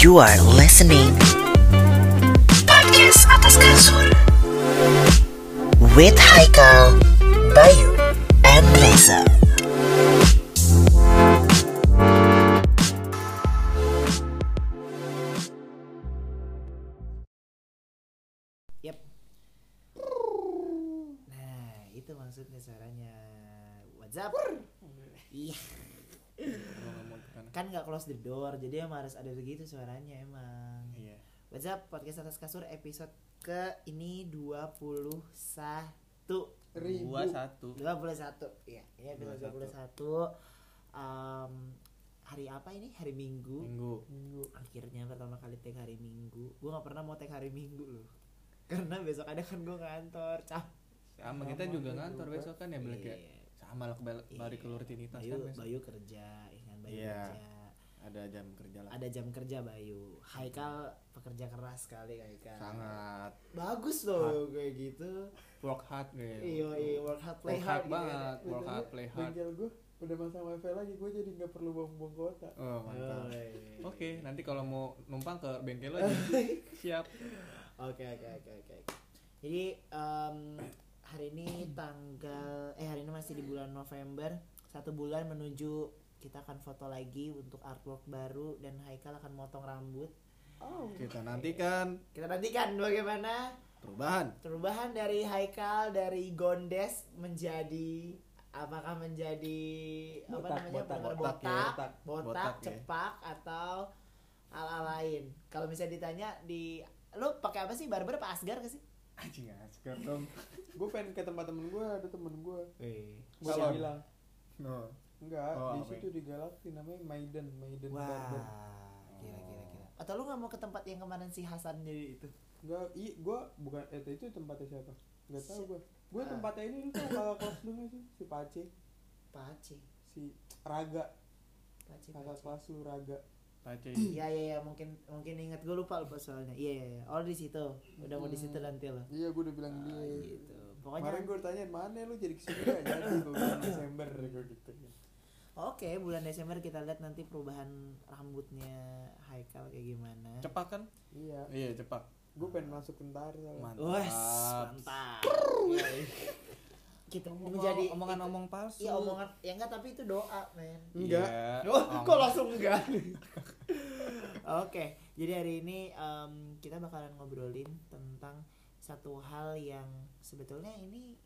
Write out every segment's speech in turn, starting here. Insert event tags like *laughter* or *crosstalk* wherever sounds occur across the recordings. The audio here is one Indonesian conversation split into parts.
You are listening Podcast Atas Kasur. With Haikal, Bayu, and Reza Kan nggak close the door, jadi emang harus ada begitu suaranya emang. Iya. What's up? Podcast atas kasur episode ke ini 21 Dua satu. 21 Iya, ini episode 21 Em, Hari apa ini? Hari Minggu Minggu. Akhirnya pertama kali tag hari Minggu Gue gak pernah mau tag hari Minggu loh *laughs* Karena besok ada kan gue ngantor Cap Sama kita juga ngantor besok kan ya balik ya. Iya. Sama lah kembali balik ke rutinitas Bayu, kan besok. Bayu kerja, ya Bayu Iya. kerja. Ada jam kerja lah. Ada jam kerja Bayu. Haikal pekerja keras sekali Haikal. Sangat Bagus loh kayak gitu. work hard gitu. Iya, iya work hard play Work hard, hard gitu banget, kan. work hard play hard. bengkel gue udah masang wifi lagi gue jadi nggak perlu buang-buang kuota Oh, mantap. Oh, iya. Oke, nanti kalau mau numpang ke bengkel aja. *laughs* Siap. Oke oke oke oke. Jadi em, hari ini tanggal eh hari ini masih di bulan November. Satu bulan menuju kita akan foto lagi untuk artwork baru dan Haikal akan motong rambut. oh Kita nantikan Kita nantikan bagaimana perubahan. perubahan dari Haikal dari Gondes menjadi apakah menjadi apa Botak, namanya botak, botak botak, ya, botak, botak. Botak ya. cepak atau hal-hal lain. Kalau misalnya ditanya di lu pakai apa sih barber apa asgar gak sih? Anjing asker dong. gue pengen ke tempat temen gue ada temen gue gue Salon. bilang No. Enggak Oh, di situ di Galaxy namanya Maiden Maiden Wah, Barber gila gila gila. Atau lu nggak mau ke tempat yang kemarin si Hasan jadi itu? enggak i gue bukan eh itu tempatnya siapa nggak tahu gue gue Ah. tempatnya ini lu tau kakak kelas lu sih si Pace Pace. si Raga Pace. kakak kelas lu Raga Pace. *clears throat* Iya iya iya mungkin mungkin ingat gue lupa lupa soalnya. Iya iya. iya. Oh di situ. Udah mau di situ nanti lo. iya gue udah bilang Ah, dia gitu. Pokoknya kemarin gue tanyain mana lu jadi ke sini gak jadi gue bilang Desember gue gitu Oke, bulan Desember kita lihat nanti perubahan rambutnya Haikal kayak gimana. Cepak kan? iya Iya, cepak. gue pengen masuk tentara soalnya. Mantap. Wes, mantap. Kita Omong- menjadi omongan omong palsu. Iya omongan ya enggak tapi itu doa, men. Enggak. Iya. *laughs* Oh, Om- kok langsung enggak? *laughs* Oke, jadi hari ini em, kita bakalan ngobrolin tentang satu hal yang sebetulnya ini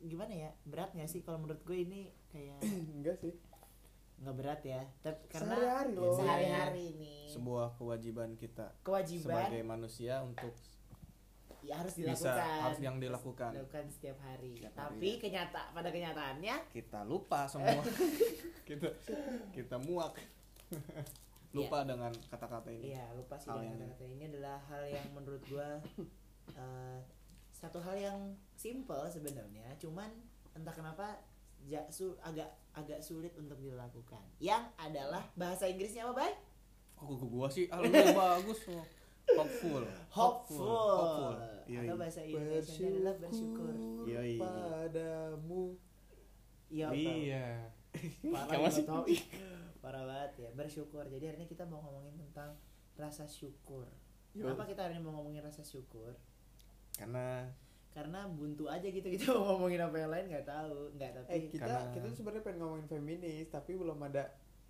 gimana ya berat nggak sih kalau menurut gue ini kayak *clears throat* enggak sih nggak berat ya tapi karena Sehari-hari loh. sehari-hari nih sebuah kewajiban kita kewajiban sebagai manusia untuk ya harus bisa dilakukan harus yang dilakukan. dilakukan setiap hari Setiap hari, tapi ya. kenyata pada kenyataannya Kita lupa semua. *laughs* kita kita muak. *laughs* lupa dengan kata-kata ini. iya lupa sih Hal dengan yang- kata ini adalah hal yang menurut gua *laughs* eh, satu hal yang simple sebenarnya cuman entah kenapa ja- su- agak agak sulit untuk dilakukan yang adalah bahasa Inggrisnya apa bay Oh, gua, gua sih ah, yang *laughs* bagus. oh. Hopeful. hopeful, Hopeful. Iya, atau bahasa Indonesia adalah bersyukur Iya, iya. padamu iya Iya. *laughs* parah Kamu nggak sih? tahu. Parah banget ya bersyukur jadi hari ini kita mau ngomongin tentang rasa syukur Yo. kenapa kita hari ini mau ngomongin rasa syukur Karena karena buntu aja gitu kita mau *laughs* ngomongin apa yang lain nggak tahu. Nggak tapi eh kita Karena- kita tuh sebenarnya pengen ngomongin feminis tapi belum ada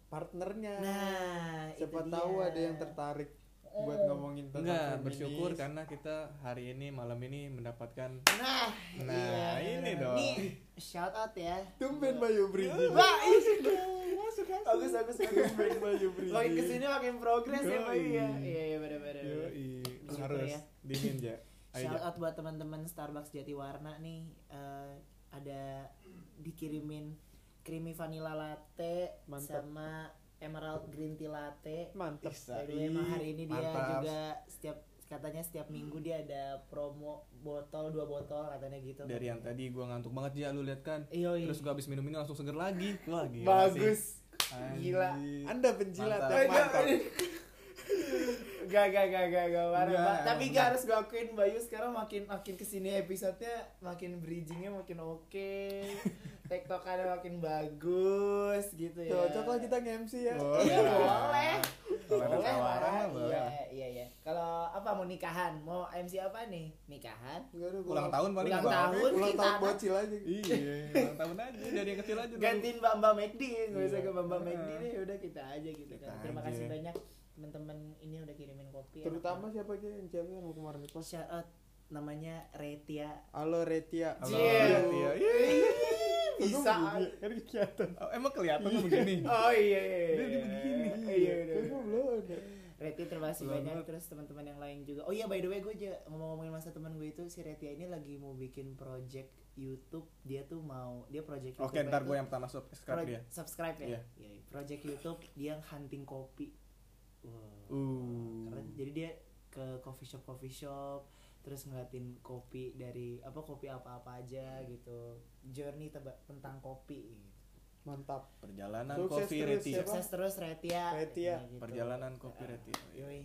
partnernya. Nah siapa itu tahu dia. ada yang tertarik buat ngomongin tentang enggak feminis. bersyukur karena kita hari ini malam ini mendapatkan nah Nah, iya. ini dong. nih shout out ya. Tumben Bayu Bridging Wah, masuk masuk bagus bagus bagus tumben Bayu Bridging makin ke sini makin progres ya pak Yoi. iya iya iya benar benar harus ya. dingin ya Shout Ja. out buat teman-teman Starbucks Jatiwarna nih eh, ada dikirimin creamy vanilla latte Mantap. sama emerald green tea latte. mantap way, emang hari ini dia Mantap. juga setiap katanya setiap minggu dia ada promo botol dua botol katanya gitu. dari yang tadi gua ngantuk banget ya lu lihat kan Iya, iya. terus gua habis minum ini langsung seger lagi wah gila bagus. sih. Gila. Anda penjilat Mantap. mantap Gak, gak, gak, gak, gak, parah, Pak. Tapi gak harus gue akuin Bayu. Sekarang makin makin ke sini episodenya makin bridgingnya makin oke. Tektokannya makin bagus gitu ya. Cocok lah kita nge-MC ya. Oh, Iya iya. boleh. Kalau Boleh tawaran lah, mah boleh. iya. lah. apa mau nikahan? Mau MC apa nih? Nikahan? Ada gua- ulang tahun paling Ulang tahun. ulang tahun bocil aja. Iya ulang tahun aja. Dari yang kecil aja gantiin mbak mbak McD nggak usah ke mbak mbak Iya. McD deh. Udah kita aja gitu Kita kan terima aja. kasih banyak teman-teman ini udah kirimin kopi terutama siapa aja yang cewek yang kemarin? Di pos shout out namanya Retia. Halo Retia. Halo, Cie. Iya, bisa. kan kelihatan. Oh, emang kelihatan nggak begini? oh iya iya iya Dia- begini. iya iya belum Reti terima kasih banyak. Terus teman-teman yang lain juga. Oh iya by the way gue aja ngomong-ngomongin masa teman gue itu si Retia ini lagi mau bikin project YouTube. Dia tuh mau dia project Oke, YouTube ntar gue yang pertama subscribe dia. subscribe ya? Iya. Iya, project YouTube dia hunting kopi wow Uh. keren jadi dia ke coffee shop coffee shop terus ngeliatin kopi dari apa kopi apa apa aja gitu journey teba- tentang kopi gitu. mantap Perjalanan Sukses kopi terus, Reti. siapa? sukses terus Retia Retia. Gitu. Perjalanan kopi Ah, Reti. yoi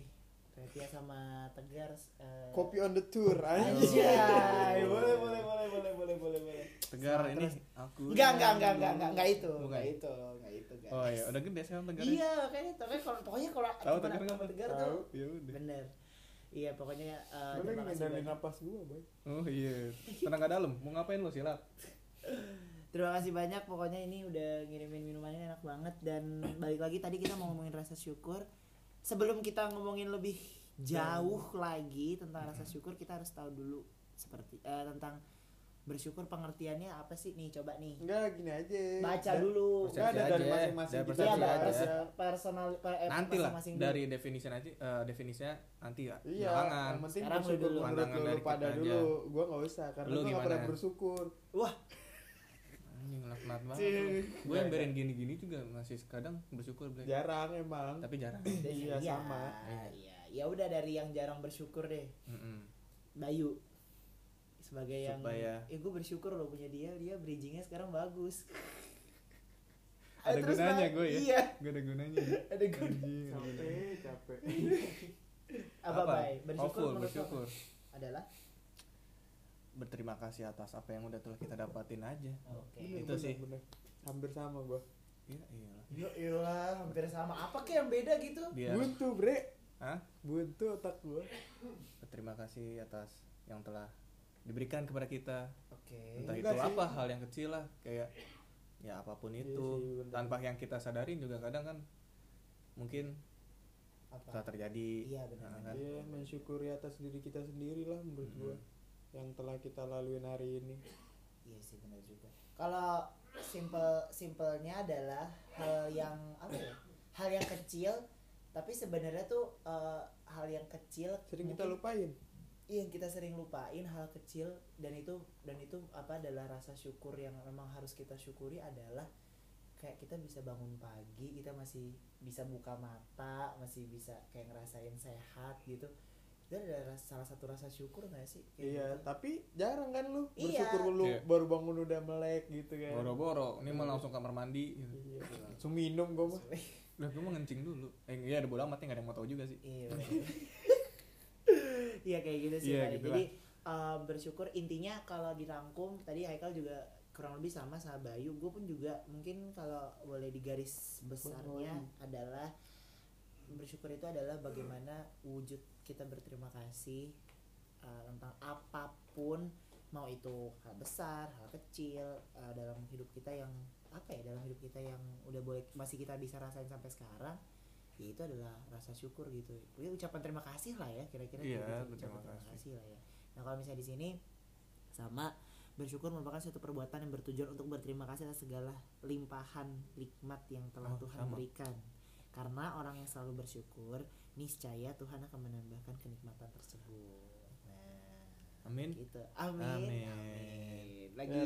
Retia sama Tegar eh, kopi on the tour boleh boleh boleh boleh boleh boleh. Tegar ini aku. Enggak enggak enggak enggak enggak enggak itu, enggak itu, enggak itu guys. Oh iya, udah gede sekarang Tegar. Iya, kayaknya tapi kalau pokoknya kalau Tahu Tegar sama nggak? Tegar Tahu. tuh Ya udah. bener. Iya, pokoknya eh, lagi terima kasih banyak. napas gua boy Oh iya. Tenang dalam. Mau ngapain lu silat? Terima kasih banyak pokoknya ini udah ngirimin minumannya enak banget dan balik lagi tadi kita mau ngomongin rasa syukur. Sebelum kita ngomongin lebih jauh lagi tentang rasa syukur, kita harus tahu dulu seperti eh, tentang bersyukur pengertiannya apa sih nih coba nih. enggak gini aja Baca dulu. Enggak ada dari masing-masing Iya, aja. pers- personal per- eh, Nanti lah dari definisi nanti eh, definisinya nanti ya. Iya, yang penting Sekarang lu bersyukur dulu. menurut Pandangan lu, dari pada dulu. Gua nggak usah karena Lu gua pernah bersyukur. Wah, Anjing laknat banget. Gue yang berin gini-gini juga masih kadang bersyukur Bre. Jarang emang. Tapi jarang. Iya, sama. Iya, ya udah dari yang jarang bersyukur deh. Mm-mm. Bayu sebagai yang Supaya- eh gue bersyukur loh punya dia dia bridgingnya sekarang bagus Ada Terus, gunanya gue ya. iya Gak ada gunanya. *laughs* ada gunanya. Capek, capek. *laughs* apa, bersyukur Hopeful, menurut lo bersyukur. adalah Berterima kasih atas apa yang udah telah kita dapatin aja. oke Bener, Itu bener, sih. bener. Hampir sama gua. Iya, iyalah. Yo iyalah hampir sama apa kayak yang beda gitu Biar Buntu, Bre. Hah? Buntu otak gua. berterima kasih atas yang telah diberikan kepada kita. oke Entah itu Enggak sih. apa hal yang kecil lah, kayak ya apa pun Iya itu sih, bener. tanpa yang kita sadarin juga kadang kan mungkin apa telah terjadi Iya, benar. Nah, kan? Iya, mensyukuri atas diri kita sendiri lah menurut Mm-mm. gua. Yang telah kita laluin hari ini. Iya sih benar juga. Kalau simple simpelnya adalah hal yang apa ya? Hal yang kecil tapi sebenarnya tuh eh, hal yang kecil Sering kita lupain. Iya, yang kita sering lupain hal kecil dan itu dan itu apa adalah rasa syukur yang memang harus kita syukuri adalah kayak kita bisa bangun pagi, kita masih bisa buka mata, masih bisa kayak ngerasain sehat gitu. Itu adalah salah satu rasa syukur gak sih? Kayak Iya, gitu. tapi jarang kan lu Iya. bersyukur lu Iya. baru bangun udah melek gitu kan. boro-boro ini mah langsung kamar mandi gitu. Iya, langsung minum gua mah. Lah gue mau ngencing dulu. Eh iya ada bola amat ya, nggak ada yang mau tahu juga sih. Iya. Iya kayak gitu sih. Pak. gitu Jadi uh, bersyukur intinya kalau dirangkum tadi Haikal juga kurang lebih sama sama Bayu. Gue pun juga mungkin kalau boleh digaris besarnya adalah bersyukur itu adalah bagaimana wujud kita berterima kasih uh, tentang apa pun mau itu hal besar, hal kecil uh, dalam hidup kita yang apa ya dalam hidup kita yang udah boleh masih kita bisa rasain sampai sekarang ya itu adalah rasa syukur gitu ya ucapan terima kasih lah ya kira-kira Iya, kayak gitu, ucapan terima kasih. kasih lah ya nah kalau misalnya di sini sama bersyukur merupakan suatu perbuatan yang bertujuan untuk berterima kasih atas segala limpahan nikmat yang telah Oh, Tuhan sama. berikan karena orang yang selalu bersyukur niscaya Tuhan akan menambahkan kenikmatan tersebut nah Amin. gitu amin Amin. amin lagi Ya.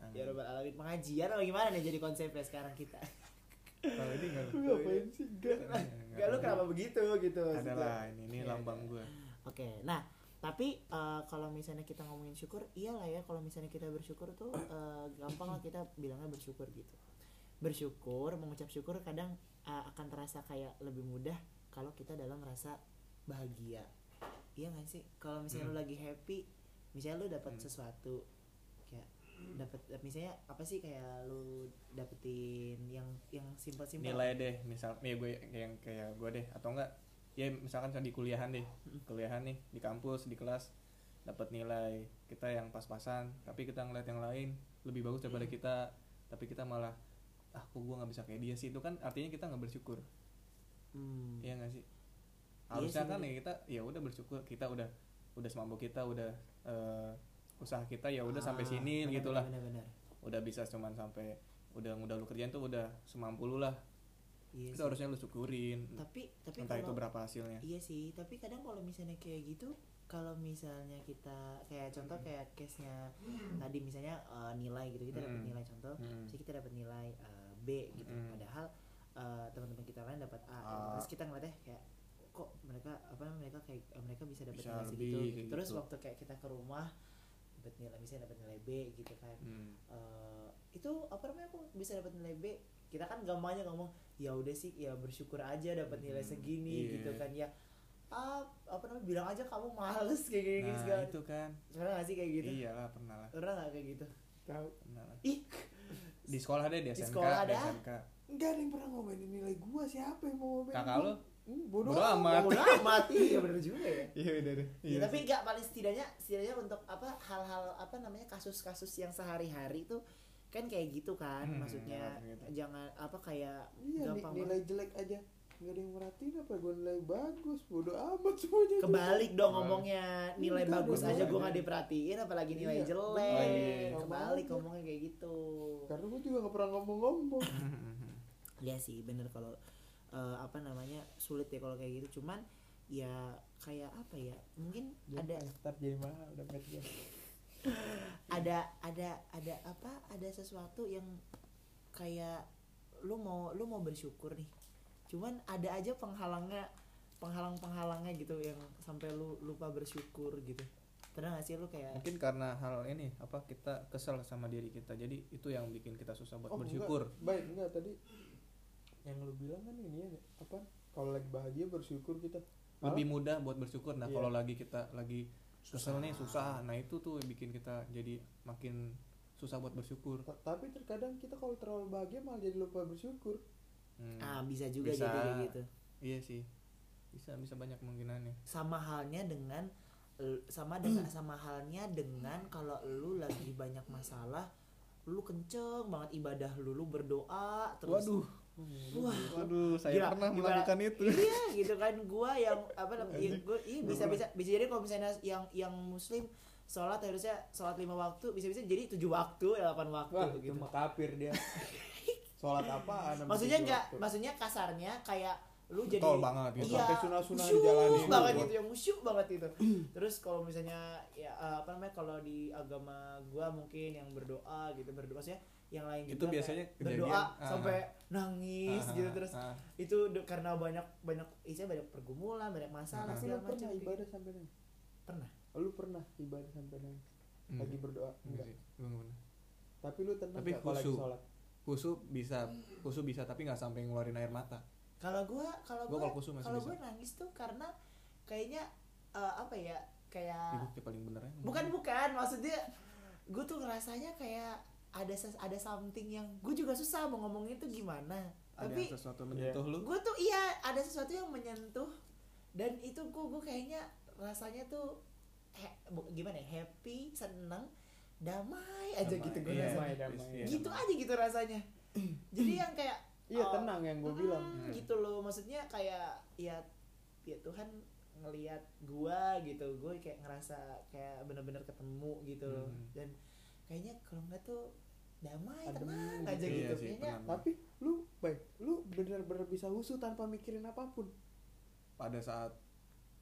Amin. ya alamin pengajian atau gimana nih jadi konsepnya sekarang kita Kalau ini enggak. Lu ngapain sih? Enggak. Gak lu kenapa begitu gitu. Adalah ini ini lambang gue. Oke, nah tapi eh, kalau misalnya kita ngomongin syukur, iyalah ya kalau misalnya kita bersyukur tuh eh, gampang lah kita bilangnya bersyukur gitu. Bersyukur, mengucap syukur kadang eh, akan terasa kayak lebih mudah kalau kita dalam rasa bahagia. Iya gak sih? Kalau misalnya lu Hmm. lagi happy, misalnya lu dapat Hmm. sesuatu dapat misalnya apa sih kayak lu dapetin yang yang simpel-simpel? Nilai deh, misal nih gue yang kayak gue deh atau enggak ya misalkan di kuliahan deh. Kuliahan nih di kampus di kelas dapat nilai kita yang pas-pasan tapi kita ngeliat yang lain lebih bagus daripada kita tapi kita malah ah kok gue nggak bisa kayak dia sih? Itu kan artinya kita nggak bersyukur. Hmm. Iya nggak sih? Iya harusnya sih, kan ya kita ya udah bersyukur kita udah udah semampu kita udah eh, usaha kita ya udah sampai Ah, sini benar, gitulah benar, benar. udah bisa cuman sampai udah udah lu kerjain tuh udah semampu lu lah Iya itu sih. harusnya lu syukurin tapi tapi entah itu kalau- berapa hasilnya Iya sih, tapi kadang kalau misalnya kayak gitu, kalau misalnya kita kayak contoh kayak case-nya tadi misalnya eh, nilai gitu, kita dapat Hmm. nilai contoh, Hmm. kita dapat nilai eh, B gitu, Hmm. padahal eh, teman-teman kita lain dapat A, A. terus kita ngeliatnya kayak kok mereka apa namanya, mereka kayak mereka bisa dapat nilai segitu, kayak terus gitu. waktu kayak kita ke rumah dapat nilai misalnya dapat nilai B gitu kan, Hmm. Eh, itu apa namanya aku bisa dapat nilai B? Kita kan gampangnya ngomong ya udah sih ya bersyukur aja dapat nilai Hmm, segini iya. gitu kan. Ya ah apa namanya bilang aja kamu males kayak gini gini nah segala. itu kan. Pernah gak sih kayak gitu? Iyalah pernah lah. Pernah gak kayak gitu? Tahu. Pernah lah. Ih. Di sekolah deh di Di SMK sekolah di ada. SMK nggak ada yang pernah ngomelin nilai gua siapa yang mau ngomelin kakak gua? Lu Hmm, bodoh bodo amat. amat bodo amat *laughs* iya bener juga ya iya udah deh Ya, tapi nggak paling setidaknya setidaknya untuk apa hal-hal apa namanya kasus-kasus yang sehari-hari tuh kan kayak gitu kan Hmm, maksudnya gitu. jangan apa kayak iya gampang nilai jelek aja nggak ada yang merhatiin apa gua nilai bagus bodoh amat semuanya kebalik dong Kebalik. ngomongnya nilai Enggak bagus aja gue enggak. nggak diperhatiin apalagi nilai Iya, jelek bener. Iya. kebalik Sama aja. ngomongnya kayak gitu karena gua juga nggak pernah ngomong-ngomong ya sih bener kalau eh, apa namanya sulit ya kalau kayak gitu. Cuman ya kayak apa ya mungkin ada start jadi mahal udah ya. *laughs* ada ada ada apa ada sesuatu yang kayak lu mau lu mau bersyukur nih. Cuman ada aja penghalangnya penghalang penghalangnya gitu yang sampai lu lupa bersyukur gitu. Pernah gak sih lu kayak mungkin karena hal ini apa kita kesel sama diri kita. Jadi itu yang bikin kita susah buat Oh, bersyukur. Enggak. baik enggak tadi yang lu bilang kan ini ya apa kalau lagi bahagia bersyukur kita. Lebih mudah buat bersyukur. Nah Iya. kalau lagi kita lagi kesel nih susah. Nah itu tuh yang bikin kita jadi makin susah buat bersyukur. Ta- tapi terkadang kita kalau terlalu bahagia malah jadi lupa bersyukur. Hmm, ah bisa juga Bisa. jadi kayak gitu. Iya sih. Bisa bisa banyak kemungkinannya. Sama halnya dengan sama dengan *clears throat* sama halnya dengan kalau lu lagi banyak masalah lu kenceng banget ibadah lu lu berdoa terus waduh wah waduh saya Gila, pernah melakukan itu. Iya gitu kan. Gua yang apa *laughs* namanya ya, gua iya bisa bisa bisa jadi kalau misalnya yang yang muslim sholat harusnya sholat lima waktu bisa bisa jadi tujuh waktu ya delapan waktu wah gitu. itu kafir dia. *laughs* Sholat apaan sama maksudnya enggak waktu? maksudnya kasarnya kayak lu jadi Betul banget gitu. iya sunah-sunah khusyuk dijalanin. banget gitu yang musyuk banget itu terus kalau misalnya ya eh, apa namanya kalau di agama gua mungkin yang berdoa gitu berdoa sih yang lain Itu juga biasanya kayak berdoa kejadian, ah. sampai nangis Ah, gitu ah, terus ah. itu de- karena banyak banyak isinya banyak pergumulan banyak masalah tapi segala lu pernah macam ibadah sampai nangis pernah lu pernah ibadah sampai nangis Enggak. lagi berdoa Enggak enggak sih, nggak pernah. tapi lu tenang Tapi sholat Khusyuk bisa, khusyuk bisa tapi nggak sampai ngeluarin air mata. Kalau gua kalau Gua gua kalau gua nangis tuh karena kayaknya eh, apa ya kayak Ibu paling bener ya. bukan bukan maksudnya gue tuh ngerasanya kayak ada ses- ada something yang gue juga susah mau ngomongin itu gimana Ada tapi yang sesuatu menyentuh lu. gue tuh iya ada sesuatu yang menyentuh dan itu gue gue kayaknya rasanya tuh he- gimana ya happy seneng damai aja Damai, gitu gue iya. rasanya damai damai Iya. gitu aja gitu rasanya jadi yang kayak iya oh, tenang yang gue bilang. Hmm, gitu loh maksudnya kayak ya ya Tuhan ngelihat gua gitu. Gue kayak ngerasa kayak bener-bener ketemu gitu loh. Hmm. dan kayaknya kalau enggak tuh damai Adem tenang gitu. aja Iya gitu sih, kayaknya tenang. tapi lu baik lu benar-benar bisa husu tanpa mikirin apa pun. Pada saat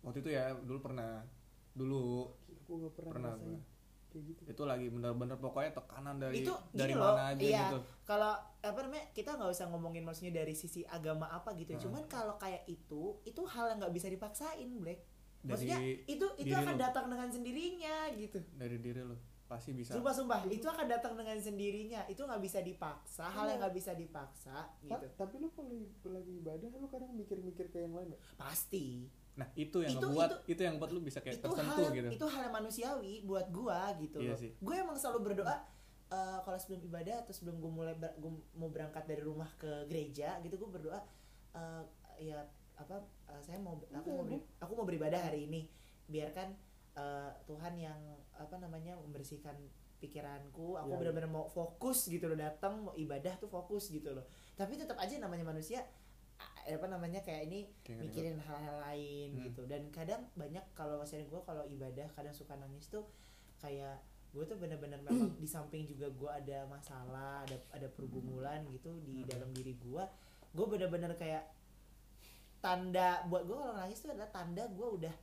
waktu itu ya dulu pernah dulu Gila, gue gak pernah, pernah gua. Kayak gitu itu lagi bener-bener pokoknya tekanan dari Itu dari loh, mana aja iya. gitu. kalau apa namanya kita nggak usah ngomongin maksudnya dari sisi agama apa gitu. Nah. cuman kalau kayak itu itu hal yang nggak bisa dipaksain Black maksudnya Dari itu itu akan lu. datang dengan sendirinya gitu dari diri lu pasti bisa. Sumpah sumpah itu akan datang dengan sendirinya itu nggak bisa dipaksa hal yang nggak bisa dipaksa Ta- gitu tapi lu kalau lagi, lagi ibadah lu kadang mikir-mikir ke yang lain gak? pasti Nah, itu yang Itu- ngebuat itu, yang buat lu bisa kayak itu hal tersentuh yang, gitu. itu hal yang manusiawi buat gua gitu Iya loh. sih. gue emang selalu berdoa eh, kalau sebelum ibadah atau sebelum gue mulai ber- gua mau berangkat dari rumah ke gereja gitu gue berdoa eh, ya apa eh, saya mau aku Udah, mau beri- aku mau beribadah hari ini. Biarkan eh, Tuhan yang apa namanya membersihkan pikiranku. Aku Iya, benar-benar mau fokus gitu loh datang mau ibadah tuh fokus gitu loh. Tapi tetap aja namanya manusia apa namanya kayak ini mikirin hal-hal lain Hmm. gitu. Dan kadang banyak kalau sering gue kalau ibadah kadang suka nangis tuh kayak gue tuh bener-bener memang *clears throat* di samping juga gue ada masalah ada ada pergumulan gitu di Hmm. dalam diri gue gue bener-bener kayak tanda buat gue kalau nangis tuh adalah tanda gue udah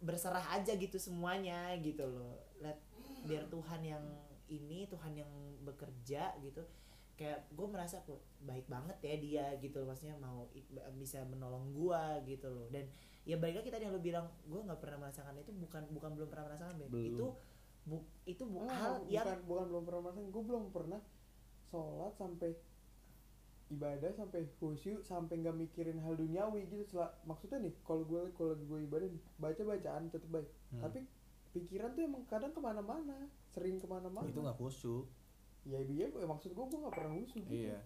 berserah aja gitu semuanya gitu loh. Let, biar Tuhan yang ini Tuhan yang bekerja gitu kayak gue merasa kok baik banget ya dia gitu loh maksudnya mau bisa menolong gue gitu loh dan ya balik lagi tadi yang lu bilang gue nggak pernah merasakan itu bukan bukan belum pernah merasakan. Belum. itu bu, itu bu, Ah, hal bukan, yang bukan belum pernah makan gue belum pernah sholat sampai ibadah sampai khusyuk sampai nggak mikirin hal duniawi gitu Setelah, maksudnya nih kalau gue kalau lagi gue ibadah nih baca bacaan tetap baik Hmm. tapi pikiran tuh emang kadang ke mana-mana sering ke mana-mana itu nggak khusyuk ya iya ya, maksud gue gue nggak pernah khusyuk gitu. iya.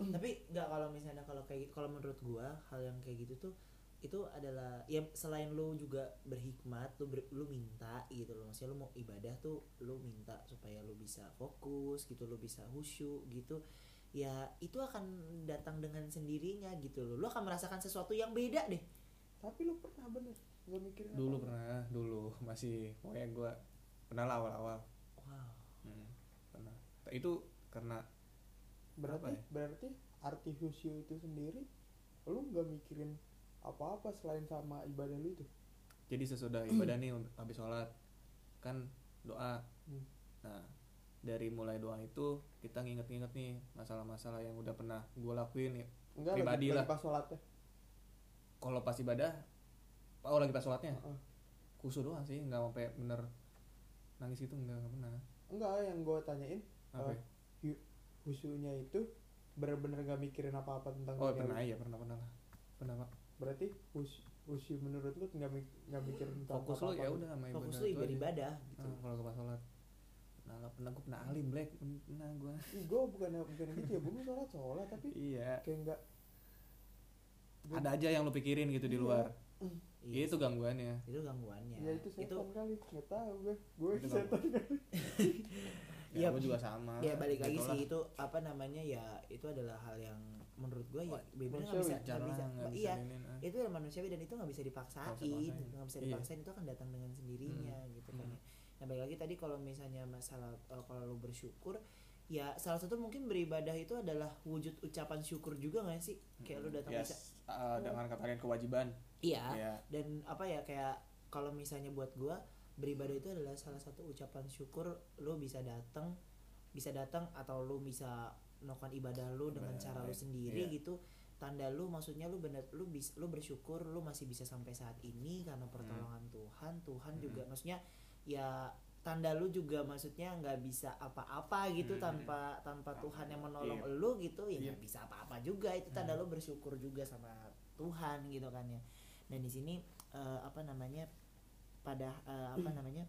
*clears throat* Tapi nggak kalau misalnya kalau kayak gitu kalau menurut gua hal yang kayak gitu tuh itu adalah ya selain lu juga berhikmat lu ber- lu minta gitu loh. Maksudnya lu mau ibadah tuh lu minta supaya lu bisa fokus gitu lu bisa khusyuk gitu. Ya itu akan datang dengan sendirinya gitu loh. Lu akan merasakan sesuatu yang beda deh. Tapi lu pernah bener? Nggak mikirin dulu pernah dulu. *laughs* Masih pokoknya gue pernah lah awal-awal itu karena berarti ya? berarti arti khusyuk itu sendiri lu nggak mikirin apa-apa selain sama ibadah lu itu jadi sesudah ibadah nih habis sholat kan doa Hmm. nah dari mulai doa itu kita nginget-nginget nih masalah-masalah yang udah pernah gue lakuin ya enggak Pribadi lagi, lah. pas sholatnya kalau pas ibadah oh lagi pas sholatnya Heeh. khusus doang sih nggak sampai bener nangis itu nggak pernah enggak yang gue tanyain Oh. ya? khusyuknya itu bener-bener gak mikirin apa-apa tentang oh pernah iya pernah pernah lah. Pernah pak berarti khus- khusyuk menurut lu nggak mik nggak mikirin tentang fokus lo apa-apa ya udah sama ibadah fokus lu itu ibadah ibadah gitu. Ah, kalau ke pas sholat. Pernah lah pernah gue pernah alim black pernah gue Ih, gue bukan bukan gitu ya gue sholat sholat tapi iya. kayak nggak ada aja yang lo pikirin gitu di Iya. luar. *clears throat* Iya itu gangguannya. Itu gangguannya. Ya itu setan kali. Nggak tahu gue gue Itu setan kali *laughs* ya, Iya. gue juga sama ya balik lagi Gitu sih itu apa namanya ya itu adalah hal yang menurut gue ya bener nggak bisa nggak bisa bisa iya iniin, ah. itu adalah manusiawi dan itu nggak bisa dipaksain Nggak bisa dipaksain. Iya. itu akan datang dengan sendirinya gitu kan Hmm. ya. nah balik lagi tadi kalau misalnya masalah eh, kalau lu bersyukur ya salah satu mungkin beribadah itu adalah wujud ucapan syukur juga nggak sih kayak lu datang Yes, bisa ah, dengan kata lain kewajiban iya ya dan apa ya kayak kalau misalnya buat gua beribadah itu adalah salah satu ucapan syukur lu bisa datang bisa datang atau lu bisa melakukan ibadah lu dengan Ibadah, cara lu iya. sendiri Iya. gitu tanda lu maksudnya lu bener lu bis lu bersyukur lu masih bisa sampai saat ini karena pertolongan Tuhan Tuhan Hmm. juga maksudnya ya tanda lu juga maksudnya nggak bisa apa-apa gitu Hmm. tanpa tanpa Tuhan yang menolong Iya. lu gitu ya Iya. nggak bisa apa-apa juga itu tanda Hmm. lu bersyukur juga sama Tuhan gitu kan ya dan di sini eh, apa namanya pada eh, apa namanya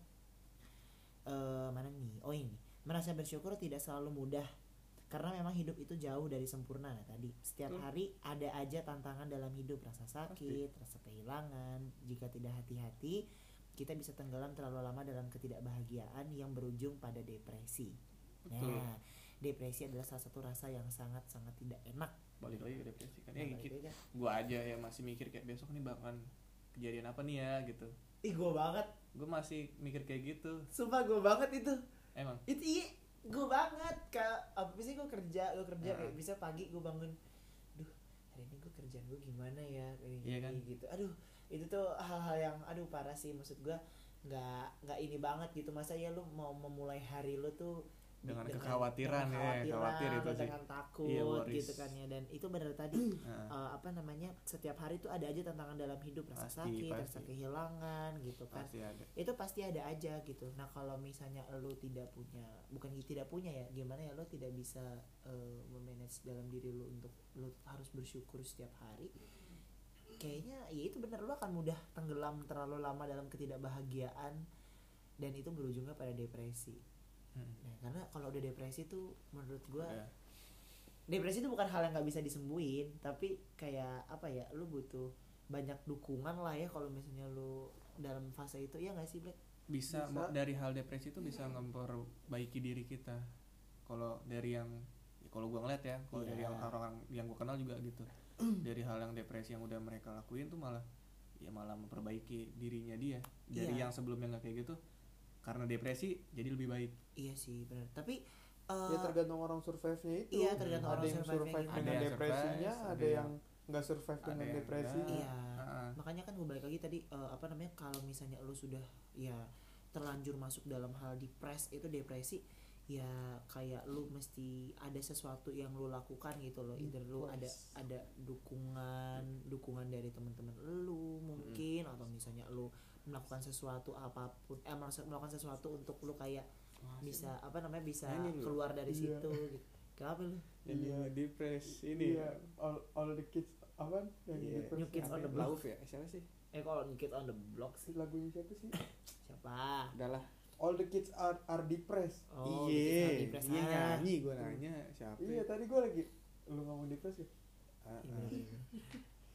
eh mana nih? Oh ini. Merasa bersyukur tidak selalu mudah karena memang hidup itu jauh dari sempurna. Nah tadi setiap Betul. hari ada aja tantangan dalam hidup. Rasa sakit rasa kehilangan jika tidak hati-hati kita bisa tenggelam terlalu lama dalam ketidakbahagiaan yang berujung pada depresi. Betul. nah depresi adalah salah satu rasa yang sangat sangat tidak enak. Balik lagi ke depresi kan. Nah, ya balik gitu gue aja yang masih mikir kayak besok nih bakalan kejadian apa nih ya? Gitu ih gue banget. Gue masih mikir kayak gitu. Sumpah gue banget itu. Emang? Itu iya gue banget kayak apa sih gue kerja gue kerja Nah. kayak bisa pagi gue bangun. Duh hari ini gue kerjaan gue gimana ya? Kayak Iya kan? gitu. Aduh itu tuh hal-hal yang aduh parah sih. Maksud gue nggak nggak ini banget gitu. Masa ya lu mau memulai hari lu tuh Dengan kekhawatiran ya, kekhawatiran, khawatir itu sih. dengan takut Iya, worries. gitu kan ya. Dan itu benar tadi eh, apa namanya setiap hari tuh ada aja tantangan dalam hidup. Rasa Pasti, sakit pasti. rasa kehilangan gitu kan. Pasti ada. Itu pasti ada aja gitu. Nah kalau misalnya lo tidak punya bukan tidak punya ya gimana ya lo tidak bisa eh, memanage dalam diri lo untuk lo harus bersyukur setiap hari kayaknya ya itu benar. Lo akan mudah tenggelam terlalu lama dalam ketidakbahagiaan dan itu berujungnya pada depresi Hmm. nah karena kalau udah depresi tuh menurut gua Udah. depresi itu bukan hal yang nggak bisa disembuhin tapi kayak apa ya lu butuh banyak dukungan lah ya kalau misalnya lu dalam fase itu ya nggak sih Black bisa, Bisa. dari hal depresi itu bisa memperbaiki diri kita kalau dari yang ya kalau gua ngeliat ya kalau dari Iya. yang orang yang gua kenal juga gitu *clears throat* dari hal yang depresi yang udah mereka lakuin tuh malah ya malah memperbaiki dirinya dia dari Iya. yang sebelumnya nggak kayak gitu karena depresi jadi lebih baik. Iya sih benar tapi ya eh, tergantung orang survive-nya itu. Iya, tergantung ada orang yang survive. Ada dengan yang depresinya survive, ada ada yang nggak survive ada dengan yang depresi. Iya. Ah, makanya kan gue balik lagi tadi eh, apa namanya kalau misalnya lu sudah ya terlanjur masuk dalam hal depres itu depresi ya kayak lu mesti ada sesuatu yang lu lakukan gitu loh. Either lu ada ada dukungan dukungan dari teman-teman lu mungkin atau misalnya lu melakukan sesuatu apa pun eh melakukan melakukan sesuatu untuk lu kayak bisa apa namanya bisa lu. keluar dari Iya. situ gitu. Kenapa lu? jadi Iya. depres ini iya all, all the kids apa yang Iya. depresi? New Kids on the ya? Block. Lauf ya siapa sih Eh kalau New Kid on the Block sih lagunya siapa sih siapa? udahlah all the kids are are depressed Oh, Kids iya Ah. nyanyi gua nanya siapa iya ya? tadi gue lagi lu ngomong depresi Ah, Iya, ah. bener, bener.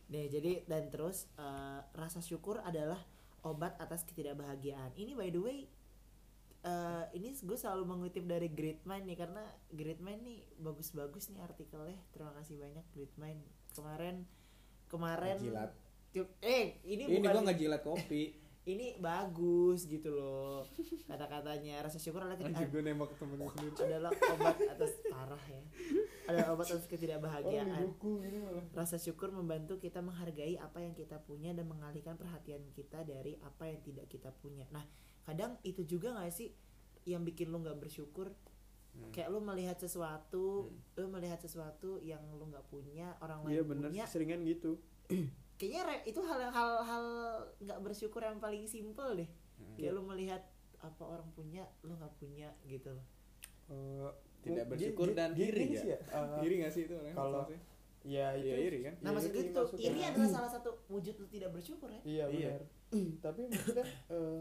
Nih, jadi dan terus eh, rasa syukur adalah obat atas ketidakbahagiaan. Ini by the way eh, ini gue selalu mengutip dari Great Mind nih karena Great Mind nih bagus-bagus nih artikelnya. Terima kasih banyak Great Mind. Kemarin kemarin Ngejilat. Eh ini, ini bukan gua ngejilat kopi ini bagus gitu loh. Kata-katanya rasa syukur adalah ketidakbahagiaan gua nembak temen sendiri adalah obat atas parah ya. Adalah obat atas oh ketidakbahagiaan. malah Rasa syukur membantu kita menghargai apa yang kita punya dan mengalihkan perhatian kita dari apa yang tidak kita punya. Nah, kadang itu juga gak sih yang bikin lu nggak bersyukur? Hmm. Kayak lu melihat sesuatu, lu melihat sesuatu yang lu nggak punya, orang lain iya bener punya. seringan gitu *clears throat* Kayaknya re- itu hal hal hal nggak bersyukur yang paling simpel deh. Hmm. Kayak lu melihat apa orang punya, lu nggak punya gitu loh. Eh, Tidak bersyukur dan iri ya? sih eh, *laughs* iri gak sih itu orangnya kalau- maksudnya? ya itu Iya, iri kan Nah, maksud gue iri itu maksudnya. iri adalah salah satu wujud lu tidak bersyukur ya. iya Iya. benar tapi maksudnya eh,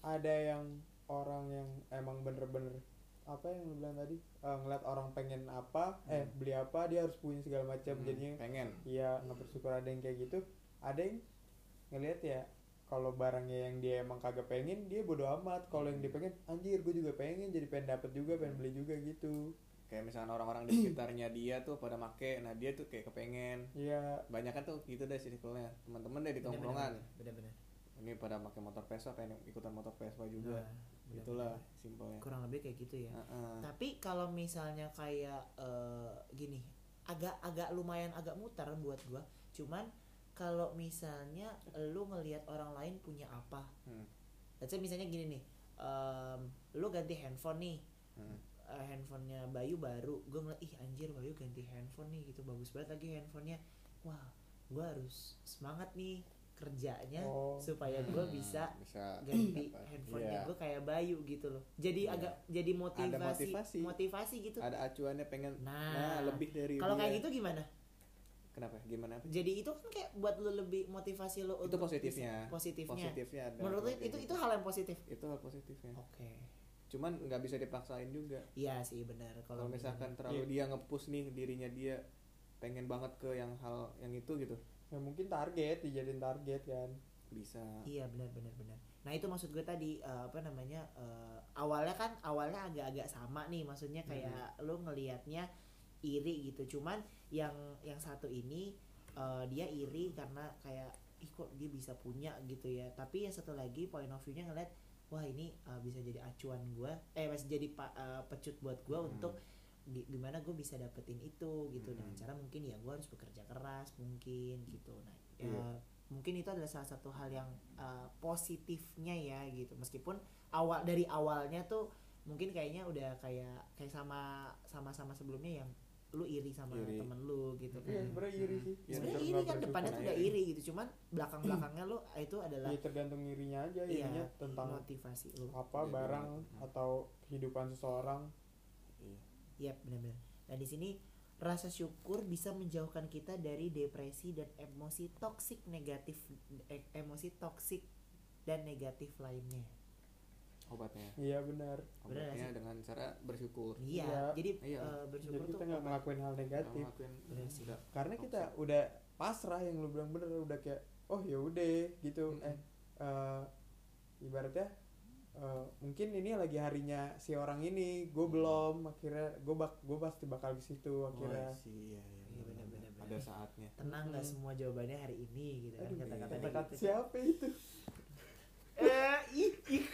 ada yang orang yang emang bener-bener apa yang lu bilang tadi? Eh, ngeliat orang pengen apa eh beli apa dia harus punya segala macam Hmm, jadinya pengen. iya nggak bersyukur ada yang kayak gitu. Ada yang ngeliat ya kalau barangnya yang dia emang kagak pengen dia bodo amat. Kalau yang dia pengen anjir gue juga pengen jadi pengen dapet juga pengen beli juga gitu. Kayak misalnya orang-orang di *clears throat* sekitarnya dia tuh pada make nah dia tuh kayak kepengen. Iya. Banyak kan tuh gitu deh circle-nya. Teman-teman deh di tongkrongan. Bener-bener. ini pada pakai motor Vespa pengen ikutan motor Vespa juga. Nah, itulah simpelnya kurang lebih kayak gitu ya. Heeh. Tapi kalau misalnya kayak eh, gini, agak agak lumayan agak mutar buat gua. Cuman kalau misalnya lu ngelihat orang lain punya apa, Hmm. let's say misalnya gini nih, em, lu ganti handphone nih, Hmm. eh, handphonenya Bayu baru, gue ngeliat ih anjir Bayu ganti handphone nih gitu bagus banget lagi handphonenya, wah gua harus semangat nih kerjanya Oh. supaya gue Hmm, bisa bisa ganti handphonenya iya. gue kayak Bayu gitu loh. Jadi Iya. agak jadi motivasi motivasi. motivasi, gitu. Ada acuannya pengen Nah, nah, lebih dari kalau kayak gitu gimana? Kenapa? Gimana apa? Jadi itu kan kayak buat lu lebih motivasi lo itu untuk positifnya. positifnya. Positifnya ada menurut kalau itu kayak itu gitu. hal yang positif? Itu hal positifnya. Oke. Cuman nggak bisa dipaksain juga. Iya sih benar. Kalau misalkan terlalu dia ngepush nih dirinya dia pengen banget ke yang hal yang itu gitu ya mungkin target dijadiin target kan. Bisa. Iya benar benar benar. Nah itu maksud gue tadi eh, apa namanya eh, awalnya kan awalnya agak-agak sama nih. Maksudnya kayak lu ngelihatnya iri gitu. Cuman yang yang satu ini eh, dia iri karena kayak ih kok dia bisa punya? gitu ya. Tapi yang satu lagi point of view-nya ngeliat wah ini eh, bisa jadi acuan gue eh masih jadi pa- eh, pecut buat gue Hmm. untuk gimana gue bisa dapetin itu gitu dengan Hmm. cara mungkin ya gue harus bekerja keras mungkin gitu nah ya, Iya. mungkin itu adalah salah satu hal yang uh, positifnya ya gitu meskipun awal dari awalnya tuh mungkin kayaknya udah kayak kayak sama sama sama sebelumnya yang lu iri sama Iri. temen lu gitu kan iya sebenarnya iri sih Iya, sebenarnya iri kan depannya tuh udah iri. iri gitu cuman belakang belakangnya lu itu adalah Iya tergantung irinya aja iya irinya tentang motivasi lu apa Iya, barang benar. atau kehidupan seseorang iya Iya benar-benar. Nah di sini rasa syukur bisa menjauhkan kita dari depresi dan emosi toksik negatif, eh, emosi toksik dan negatif lainnya. obatnya iya benar obatnya sih? dengan cara bersyukur iya Iya. jadi Iya. jadi bersyukur kita tuh nggak ngelakuin hal negatif ngelakuin Bener sih. udah karena kita toxic. udah pasrah yang lu bilang bener udah kayak oh ya udah gitu Mm-mm. eh eh, ibaratnya eh, mungkin ini lagi harinya si orang ini gue belum akhirnya gue bak gue pasti bakal ke situ akhirnya Oh, sih, iya, iya, Iya, bener, bener, bener. bener. ada saatnya tenang nggak Mm-mm. semua jawabannya hari ini gitu kan kata-kata kata-kata gitu. siapa itu *laughs* eh ih, ih.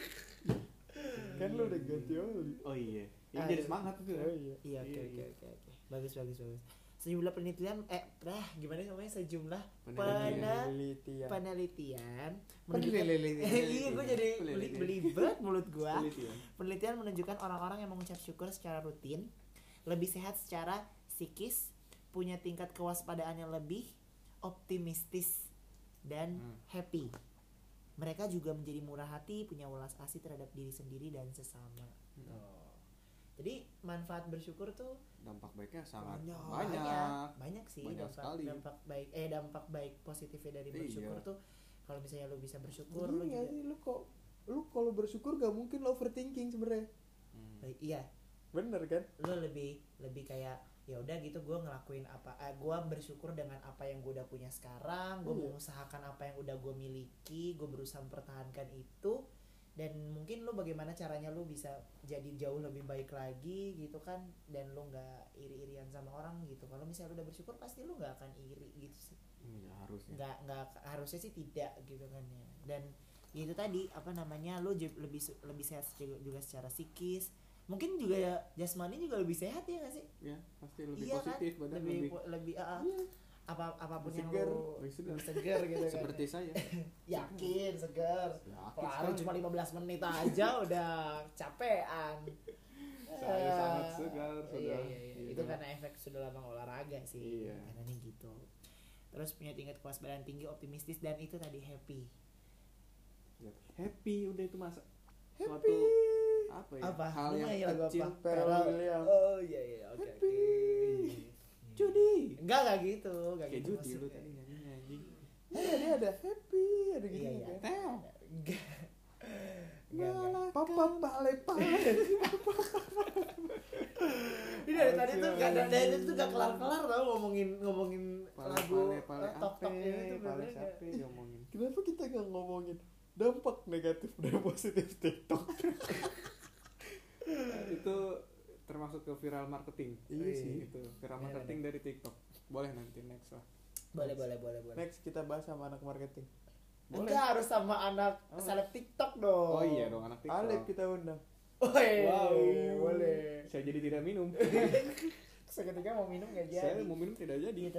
kan lu udah ganti oli oh iya ini Aduh. jadi semangat tuh oh iya iya oke Iya, iya. oke oke bagus bagus bagus sejumlah penelitian eh ah gimana namanya sejumlah Penelitian. Penelitian *laughs* iya gue jadi beli belibet mulut gua Penelitian. penelitian menunjukkan orang-orang yang mengucap syukur secara rutin lebih sehat secara psikis punya tingkat kewaspadaan yang lebih optimistis dan Hmm. happy mereka juga menjadi murah hati punya welas asih terhadap diri sendiri dan sesama Hmm. Jadi manfaat bersyukur tuh dampak baiknya sangat Banyak. banyak, banyak banyak sih Banyak dampak sekali. dampak baik eh dampak baik positifnya dari Iya. bersyukur tuh kalau misalnya lu bisa bersyukur lu Gini juga sih lu kok lu kalau bersyukur gak mungkin lo overthinking sebenarnya Hmm. baik iya bener kan lu lebih lebih kayak ya udah gitu gue ngelakuin apa eh, gue bersyukur dengan apa yang gue udah punya sekarang gue Iya. mengusahakan apa yang udah gue miliki gue berusaha mempertahankan itu dan mungkin lu bagaimana caranya lu bisa jadi jauh lebih baik lagi gitu kan? Dan lu nggak iri-irian sama orang gitu. Kalau misalnya lu udah bersyukur pasti lu nggak akan iri gitu sih. Iya, harusnya. Nggak nggak harusnya sih tidak gitu kan ya. Dan ya itu tadi apa namanya lu lebih lebih sehat juga, secara psikis. Mungkin juga ya jasmani juga lebih sehat ya nggak sih? Ya pasti lebih iya positif kan badan lebih lebih, lebih ah, ah. Apa apa pun yang segar, lu segar gitu kan. Seperti saya. *laughs* Yakin lu sekali. cuma 15 menit aja *laughs* udah capean. Saya Eh, sangat segar, iya, sudah. iya, iya. Iya. itu karena efek sudah lama olahraga sih. Iya. karena nih gitu. Terus punya tingkat kewaspadaan tinggi optimistis dan itu tadi happy. Happy udah itu masa happy. suatu apa ya? Apa? Hal yang lagu kecil apa? Oh iya iya. Oke oke judi. Enggak enggak gitu enggak kayak gitu judi lu tadi nyanyinya anjing. Ada dia ada happy ada gitu iya iya. enggak. Enggak enggak. Papa pale pale *laughs* Ini dari tadi tuh gak ada dari tadi tuh gak kelar-kelar tau ngomongin ngomongin lagu pale, pale, eh, tok tok ape, ini tuh pale, diomongin. *laughs* kenapa kita gak ngomongin? Dampak negatif dan positif TikTok. *laughs* Itu termasuk ke viral marketing. Iya sih. itu viral Bener, marketing dari TikTok. Boleh nanti next lah. Boleh boleh boleh boleh. next kita bahas sama anak marketing. Boleh. Enggak harus sama anak Oh. seleb TikTok dong. oh iya dong anak TikTok. Alif kita undang. Woi, wow boleh. saya jadi tidak minum. *laughs* Seketika mau minum gak jadi. saya mau minum tidak jadi